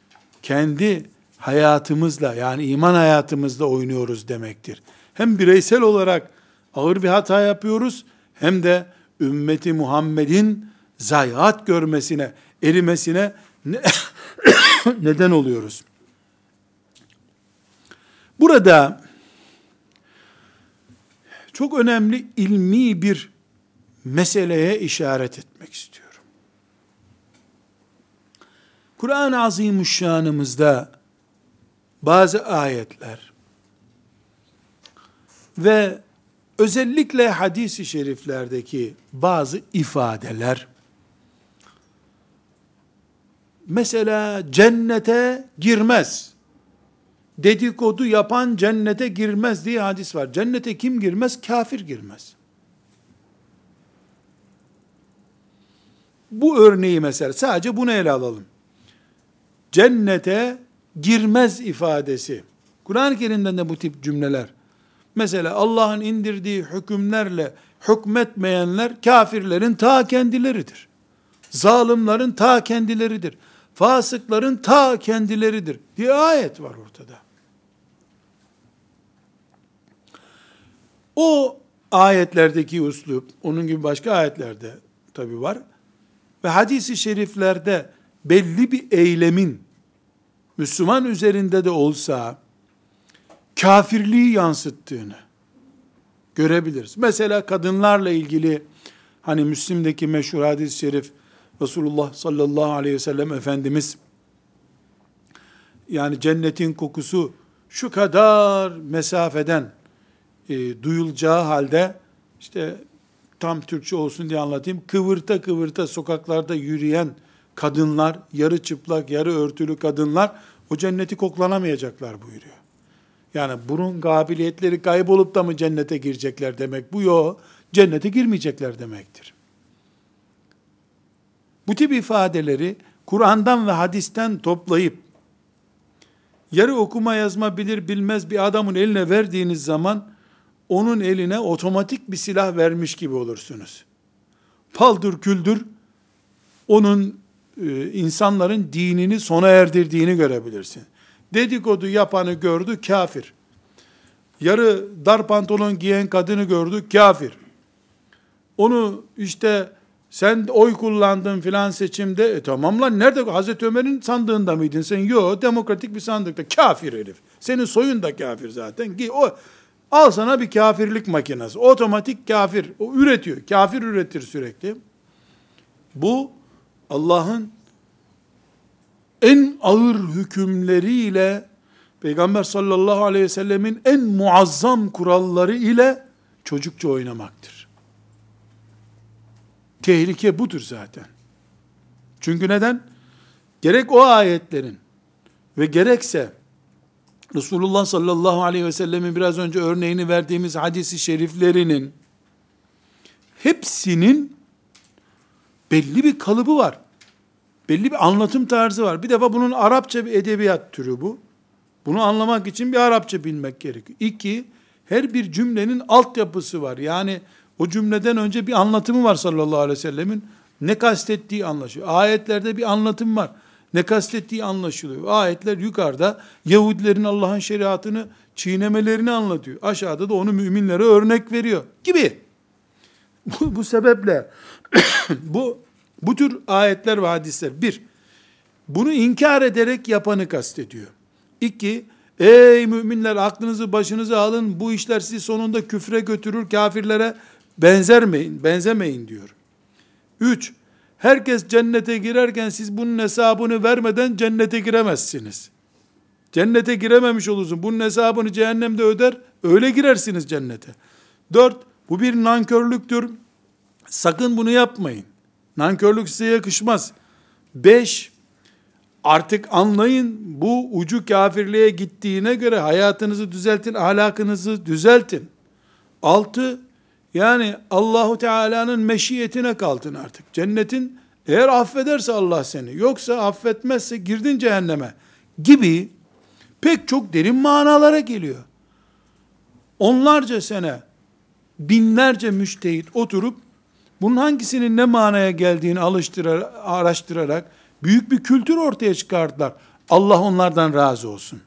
kendi hayatımızla yani iman hayatımızla oynuyoruz demektir. Hem bireysel olarak ağır bir hata yapıyoruz hem de ümmeti Muhammed'in zayiat görmesine, erimesine neden oluyoruz. Burada çok önemli ilmi bir meseleye işaret etmek istiyorum. Kur'an-ı Azimuşşanımızda bazı ayetler ve özellikle hadis-i şeriflerdeki bazı ifadeler mesela cennete girmez. Dedikodu yapan cennete girmez diye hadis var. Cennete kim girmez? Kafir girmez. Bu örneği mesela sadece bunu ele alalım. Cennete girmez ifadesi. Kur'an-ı Kerim'den de bu tip cümleler. Mesela Allah'ın indirdiği hükümlerle hükmetmeyenler kafirlerin ta kendileridir. Zalimlerin ta kendileridir. Fasıkların ta kendileridir diye ayet var ortada. O ayetlerdeki uslup, onun gibi başka ayetlerde tabi var. Ve hadisi şeriflerde belli bir eylemin Müslüman üzerinde de olsa kafirliği yansıttığını görebiliriz. Mesela kadınlarla ilgili hani Müslim'deki meşhur hadis-i şerif Resulullah sallallahu aleyhi ve sellem Efendimiz yani cennetin kokusu şu kadar mesafeden e, duyulacağı halde işte tam Türkçe olsun diye anlatayım. Kıvırta kıvırta sokaklarda yürüyen kadınlar, yarı çıplak, yarı örtülü kadınlar o cenneti koklanamayacaklar buyuruyor. Yani burun kabiliyetleri kaybolup da mı cennete girecekler demek bu yok. Cennete girmeyecekler demektir. Bu tip ifadeleri Kur'an'dan ve hadisten toplayıp yarı okuma yazma bilir bilmez bir adamın eline verdiğiniz zaman onun eline otomatik bir silah vermiş gibi olursunuz. Paldır küldür onun insanların dinini sona erdirdiğini görebilirsin. Dedikodu yapanı gördü kafir. Yarı dar pantolon giyen kadını gördü kafir. Onu işte sen oy kullandın filan seçimde. E tamam lan nerede? Hazreti Ömer'in sandığında mıydın sen? Yok demokratik bir sandıkta. Kafir herif. Senin soyun da kafir zaten. O Al sana bir kafirlik makinesi. Otomatik kafir. O üretiyor. Kafir üretir sürekli. Bu Allah'ın en ağır hükümleriyle Peygamber sallallahu aleyhi ve sellemin en muazzam kuralları ile çocukça oynamaktır. Tehlike budur zaten. Çünkü neden? Gerek o ayetlerin ve gerekse Resulullah sallallahu aleyhi ve sellemin biraz önce örneğini verdiğimiz hadisi şeriflerinin hepsinin belli bir kalıbı var. Belli bir anlatım tarzı var. Bir defa bunun Arapça bir edebiyat türü bu. Bunu anlamak için bir Arapça bilmek gerekiyor. İki, her bir cümlenin altyapısı var. Yani o cümleden önce bir anlatımı var sallallahu aleyhi ve sellemin. Ne kastettiği anlaşılıyor. Ayetlerde bir anlatım var ne kastettiği anlaşılıyor. Ayetler yukarıda Yahudilerin Allah'ın şeriatını çiğnemelerini anlatıyor. Aşağıda da onu müminlere örnek veriyor gibi. Bu, bu sebeple bu bu tür ayetler ve hadisler bir, bunu inkar ederek yapanı kastediyor. İki, ey müminler aklınızı başınıza alın, bu işler sizi sonunda küfre götürür, kafirlere benzermeyin, benzemeyin diyor. Üç, Herkes cennete girerken siz bunun hesabını vermeden cennete giremezsiniz. Cennete girememiş olursun. Bunun hesabını cehennemde öder, öyle girersiniz cennete. Dört, bu bir nankörlüktür. Sakın bunu yapmayın. Nankörlük size yakışmaz. Beş, artık anlayın bu ucu kafirliğe gittiğine göre hayatınızı düzeltin, ahlakınızı düzeltin. Altı, yani Allahu Teala'nın meşiyetine kaldın artık. Cennetin eğer affederse Allah seni, yoksa affetmezse girdin cehenneme gibi pek çok derin manalara geliyor. Onlarca sene, binlerce müştehit oturup bunun hangisinin ne manaya geldiğini alıştırarak, araştırarak büyük bir kültür ortaya çıkardılar. Allah onlardan razı olsun.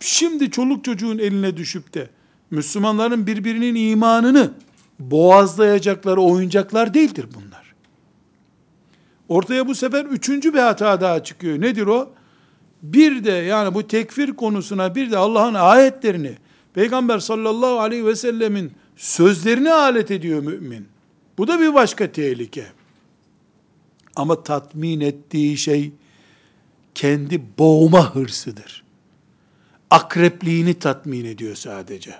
Şimdi çoluk çocuğun eline düşüp de Müslümanların birbirinin imanını boğazlayacakları oyuncaklar değildir bunlar. Ortaya bu sefer üçüncü bir hata daha çıkıyor. Nedir o? Bir de yani bu tekfir konusuna bir de Allah'ın ayetlerini, Peygamber sallallahu aleyhi ve sellemin sözlerini alet ediyor mümin. Bu da bir başka tehlike. Ama tatmin ettiği şey kendi boğma hırsıdır. Akrepliğini tatmin ediyor sadece.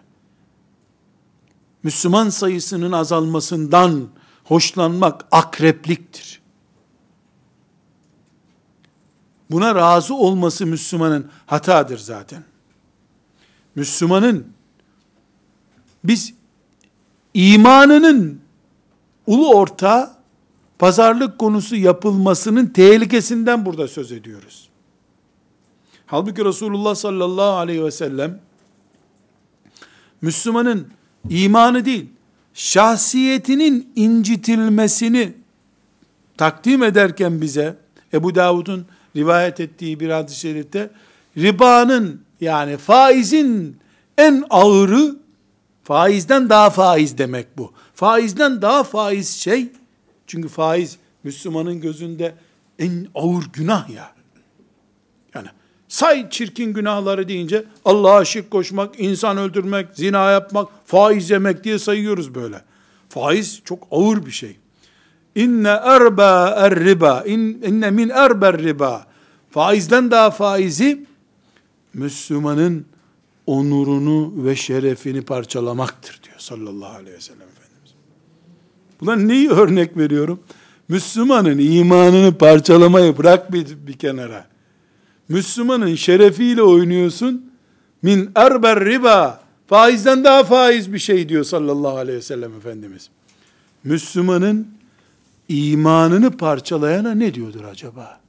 Müslüman sayısının azalmasından hoşlanmak akrepliktir. Buna razı olması Müslümanın hatadır zaten. Müslümanın biz imanının ulu orta pazarlık konusu yapılmasının tehlikesinden burada söz ediyoruz. Halbuki Resulullah sallallahu aleyhi ve sellem Müslümanın imanı değil, şahsiyetinin incitilmesini takdim ederken bize, Ebu Davud'un rivayet ettiği bir hadis-i şerifte, ribanın yani faizin en ağırı, faizden daha faiz demek bu. Faizden daha faiz şey, çünkü faiz Müslümanın gözünde en ağır günah ya. Yani say çirkin günahları deyince Allah'a şirk koşmak, insan öldürmek, zina yapmak, faiz yemek diye sayıyoruz böyle. Faiz çok ağır bir şey. İnne erba er riba, inne min erber riba. Faizden daha faizi Müslümanın onurunu ve şerefini parçalamaktır diyor sallallahu aleyhi ve sellem Efendimiz. Buna neyi örnek veriyorum? Müslümanın imanını parçalamayı bırak bir, bir kenara. Müslümanın şerefiyle oynuyorsun. Min erber riba. Faizden daha faiz bir şey diyor sallallahu aleyhi ve sellem Efendimiz. Müslümanın imanını parçalayana ne diyordur acaba?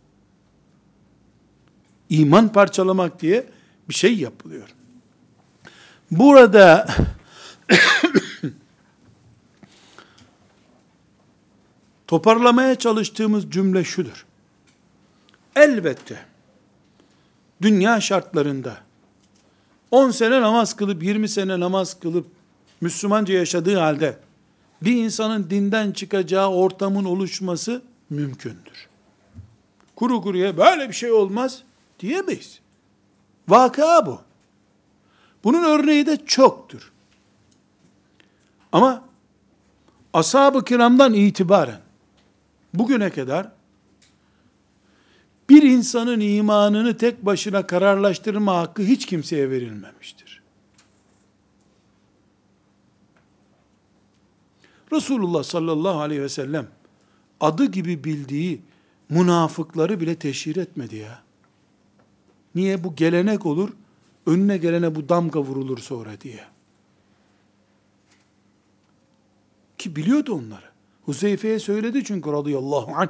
İman parçalamak diye bir şey yapılıyor. Burada toparlamaya çalıştığımız cümle şudur. Elbette dünya şartlarında 10 sene namaz kılıp 20 sene namaz kılıp Müslümanca yaşadığı halde bir insanın dinden çıkacağı ortamın oluşması mümkündür. Kuru kuruya böyle bir şey olmaz diyemeyiz. Vaka bu. Bunun örneği de çoktur. Ama ashab-ı kiramdan itibaren bugüne kadar bir insanın imanını tek başına kararlaştırma hakkı hiç kimseye verilmemiştir. Resulullah sallallahu aleyhi ve sellem adı gibi bildiği münafıkları bile teşhir etmedi ya. Niye? Bu gelenek olur, önüne gelene bu damga vurulur sonra diye. Ki biliyordu onları. Huzeyfe'ye söyledi çünkü radıyallahu anh.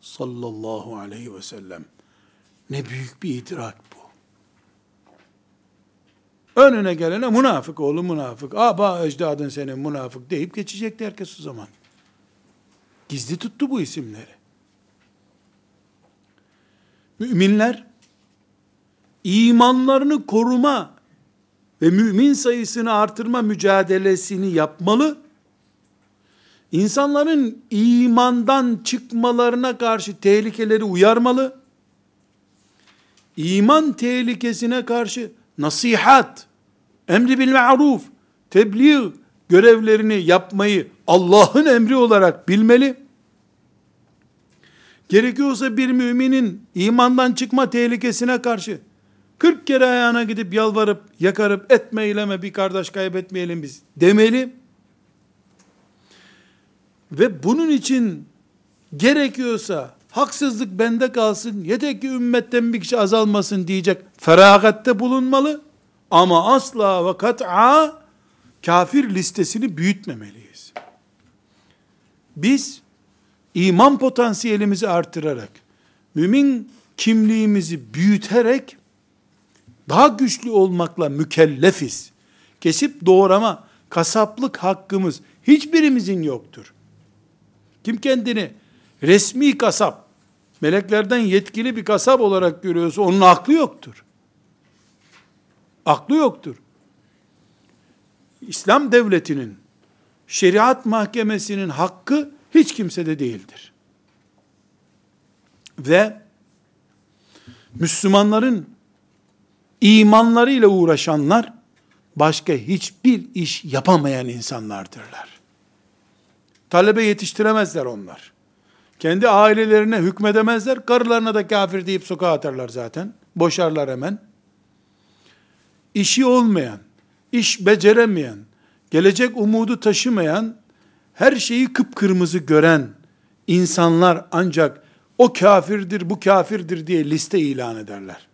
Sallallahu aleyhi ve sellem. Ne büyük bir idrak bu. Önüne gelene münafık oğlu münafık. Aba ecdadın senin münafık deyip geçecekti herkes o zaman. Gizli tuttu bu isimleri. Müminler imanlarını koruma ve mümin sayısını artırma mücadelesini yapmalı. İnsanların imandan çıkmalarına karşı tehlikeleri uyarmalı. İman tehlikesine karşı nasihat, emri bil ma'ruf, tebliğ görevlerini yapmayı Allah'ın emri olarak bilmeli. Gerekiyorsa bir müminin imandan çıkma tehlikesine karşı 40 kere ayağına gidip yalvarıp yakarıp etme bir kardeş kaybetmeyelim biz demeli. Ve bunun için gerekiyorsa haksızlık bende kalsın, yeter ki ümmetten bir kişi azalmasın diyecek feragatte bulunmalı. Ama asla ve kat'a kafir listesini büyütmemeliyiz. Biz iman potansiyelimizi artırarak, mümin kimliğimizi büyüterek, daha güçlü olmakla mükellefiz. Kesip doğrama, kasaplık hakkımız hiçbirimizin yoktur. Kim kendini resmi kasap, meleklerden yetkili bir kasap olarak görüyorsa onun aklı yoktur. Aklı yoktur. İslam devletinin, şeriat mahkemesinin hakkı hiç kimsede değildir. Ve Müslümanların imanlarıyla uğraşanlar başka hiçbir iş yapamayan insanlardırlar. Talebe yetiştiremezler onlar. Kendi ailelerine hükmedemezler. Karılarına da kafir deyip sokağa atarlar zaten. Boşarlar hemen. İşi olmayan, iş beceremeyen, gelecek umudu taşımayan her şeyi kıpkırmızı gören insanlar ancak o kafirdir, bu kafirdir diye liste ilan ederler.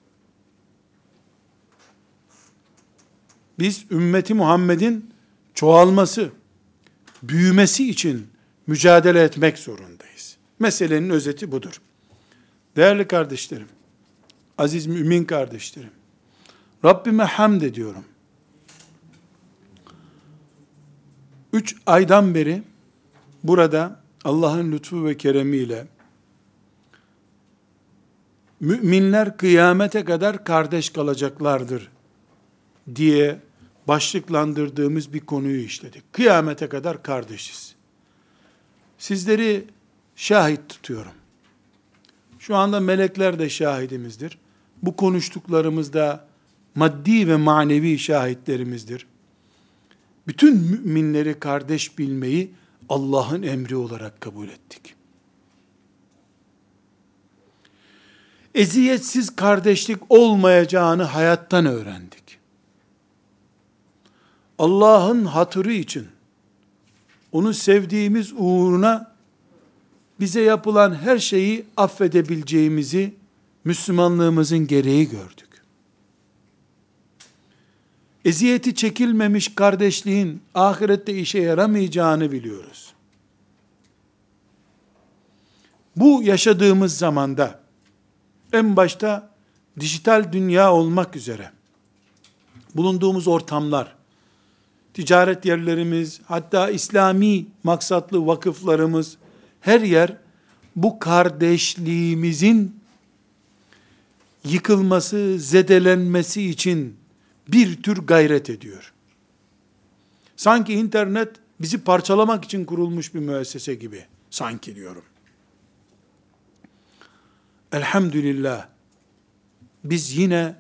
Biz ümmeti Muhammed'in çoğalması, büyümesi için mücadele etmek zorundayız. Meselenin özeti budur. Değerli kardeşlerim, aziz mümin kardeşlerim, Rabbime hamd ediyorum. Üç aydan beri burada Allah'ın lütfu ve keremiyle müminler kıyamete kadar kardeş kalacaklardır diye başlıklandırdığımız bir konuyu işledik. Kıyamete kadar kardeşiz. Sizleri şahit tutuyorum. Şu anda melekler de şahidimizdir. Bu konuştuklarımızda maddi ve manevi şahitlerimizdir. Bütün müminleri kardeş bilmeyi Allah'ın emri olarak kabul ettik. Eziyetsiz kardeşlik olmayacağını hayattan öğrendik. Allah'ın hatırı için, onu sevdiğimiz uğruna bize yapılan her şeyi affedebileceğimizi Müslümanlığımızın gereği gördük. Eziyeti çekilmemiş kardeşliğin ahirette işe yaramayacağını biliyoruz. Bu yaşadığımız zamanda en başta dijital dünya olmak üzere bulunduğumuz ortamlar, ticaret yerlerimiz, hatta İslami maksatlı vakıflarımız, her yer bu kardeşliğimizin yıkılması, zedelenmesi için bir tür gayret ediyor. Sanki internet bizi parçalamak için kurulmuş bir müessese gibi. Sanki diyorum. Elhamdülillah biz yine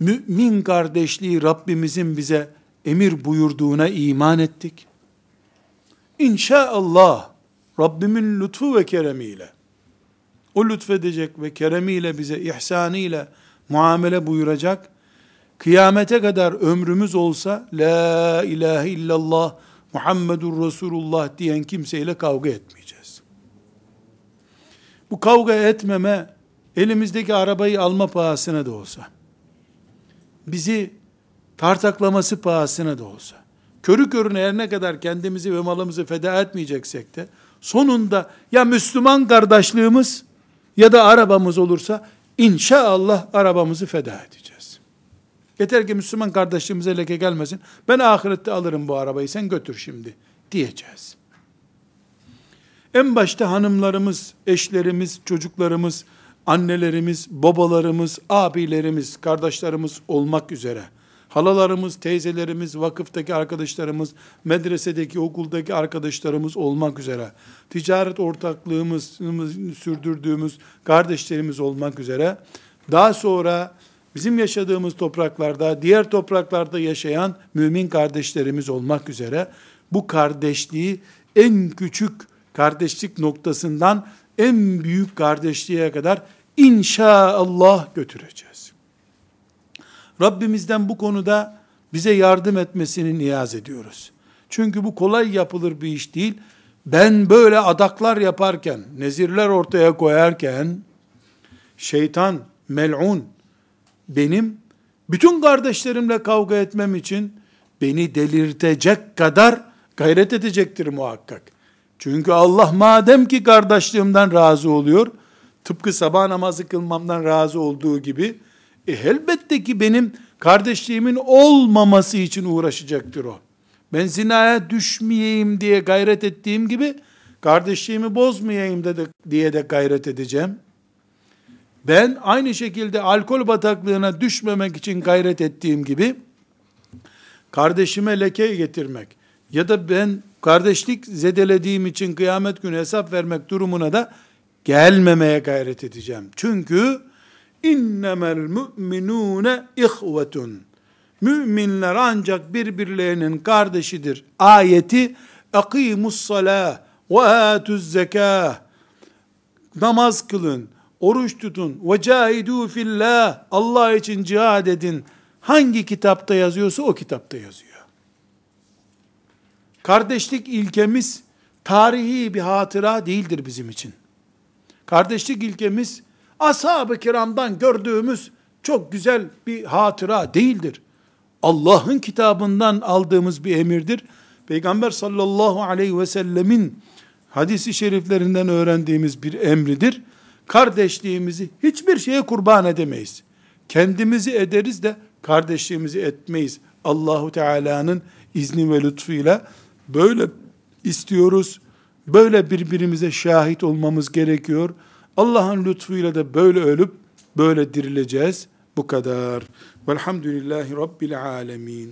mümin kardeşliği Rabbimizin bize emir buyurduğuna iman ettik. İnşaallah Rabbimin lütfu ve keremiyle o lütfedecek ve keremiyle bize ihsanıyla muamele buyuracak. Kıyamete kadar ömrümüz olsa la ilahe illallah Muhammedur Resulullah diyen kimseyle kavga etmeyeceğiz. Bu kavga etmeme elimizdeki arabayı alma pahasına da olsa bizi tartaklaması pahasına da olsa körü körüne her ne kadar kendimizi ve malımızı feda etmeyeceksek de sonunda ya Müslüman kardeşliğimiz ya da arabamız olursa inşallah arabamızı feda edeceğiz. Yeter ki Müslüman kardeşliğimize leke gelmesin. Ben ahirette alırım bu arabayı sen götür şimdi diyeceğiz. En başta hanımlarımız, eşlerimiz, çocuklarımız, annelerimiz, babalarımız, abilerimiz, kardeşlerimiz olmak üzere halalarımız, teyzelerimiz, vakıftaki arkadaşlarımız, medresedeki, okuldaki arkadaşlarımız olmak üzere, ticaret ortaklığımız sürdürdüğümüz kardeşlerimiz olmak üzere, daha sonra bizim yaşadığımız topraklarda, diğer topraklarda yaşayan mümin kardeşlerimiz olmak üzere, bu kardeşliği en küçük kardeşlik noktasından en büyük kardeşliğe kadar inşallah götüreceğiz. Rabbimizden bu konuda bize yardım etmesini niyaz ediyoruz. Çünkü bu kolay yapılır bir iş değil. Ben böyle adaklar yaparken, nezirler ortaya koyarken, şeytan, mel'un, benim bütün kardeşlerimle kavga etmem için beni delirtecek kadar gayret edecektir muhakkak. Çünkü Allah madem ki kardeşliğimden razı oluyor, tıpkı sabah namazı kılmamdan razı olduğu gibi, e elbette ki benim kardeşliğimin olmaması için uğraşacaktır o. Ben zinaya düşmeyeyim diye gayret ettiğim gibi, kardeşliğimi bozmayayım de, diye de gayret edeceğim. Ben aynı şekilde alkol bataklığına düşmemek için gayret ettiğim gibi, kardeşime leke getirmek ya da ben kardeşlik zedelediğim için kıyamet günü hesap vermek durumuna da gelmemeye gayret edeceğim. Çünkü İnnemel müminune ihvetun. Müminler ancak birbirlerinin kardeşidir. Ayeti akimus salah ve atuz zekah. Namaz kılın, oruç tutun ve cahidu fillah. Allah için cihad edin. Hangi kitapta yazıyorsa o kitapta yazıyor. Kardeşlik ilkemiz tarihi bir hatıra değildir bizim için. Kardeşlik ilkemiz ashab-ı kiramdan gördüğümüz çok güzel bir hatıra değildir. Allah'ın kitabından aldığımız bir emirdir. Peygamber sallallahu aleyhi ve sellemin hadisi şeriflerinden öğrendiğimiz bir emridir. Kardeşliğimizi hiçbir şeye kurban edemeyiz. Kendimizi ederiz de kardeşliğimizi etmeyiz. Allahu Teala'nın izni ve lütfuyla Böyle istiyoruz. Böyle birbirimize şahit olmamız gerekiyor. Allah'ın lütfuyla da böyle ölüp böyle dirileceğiz. Bu kadar. Velhamdülillahi Rabbil alemin.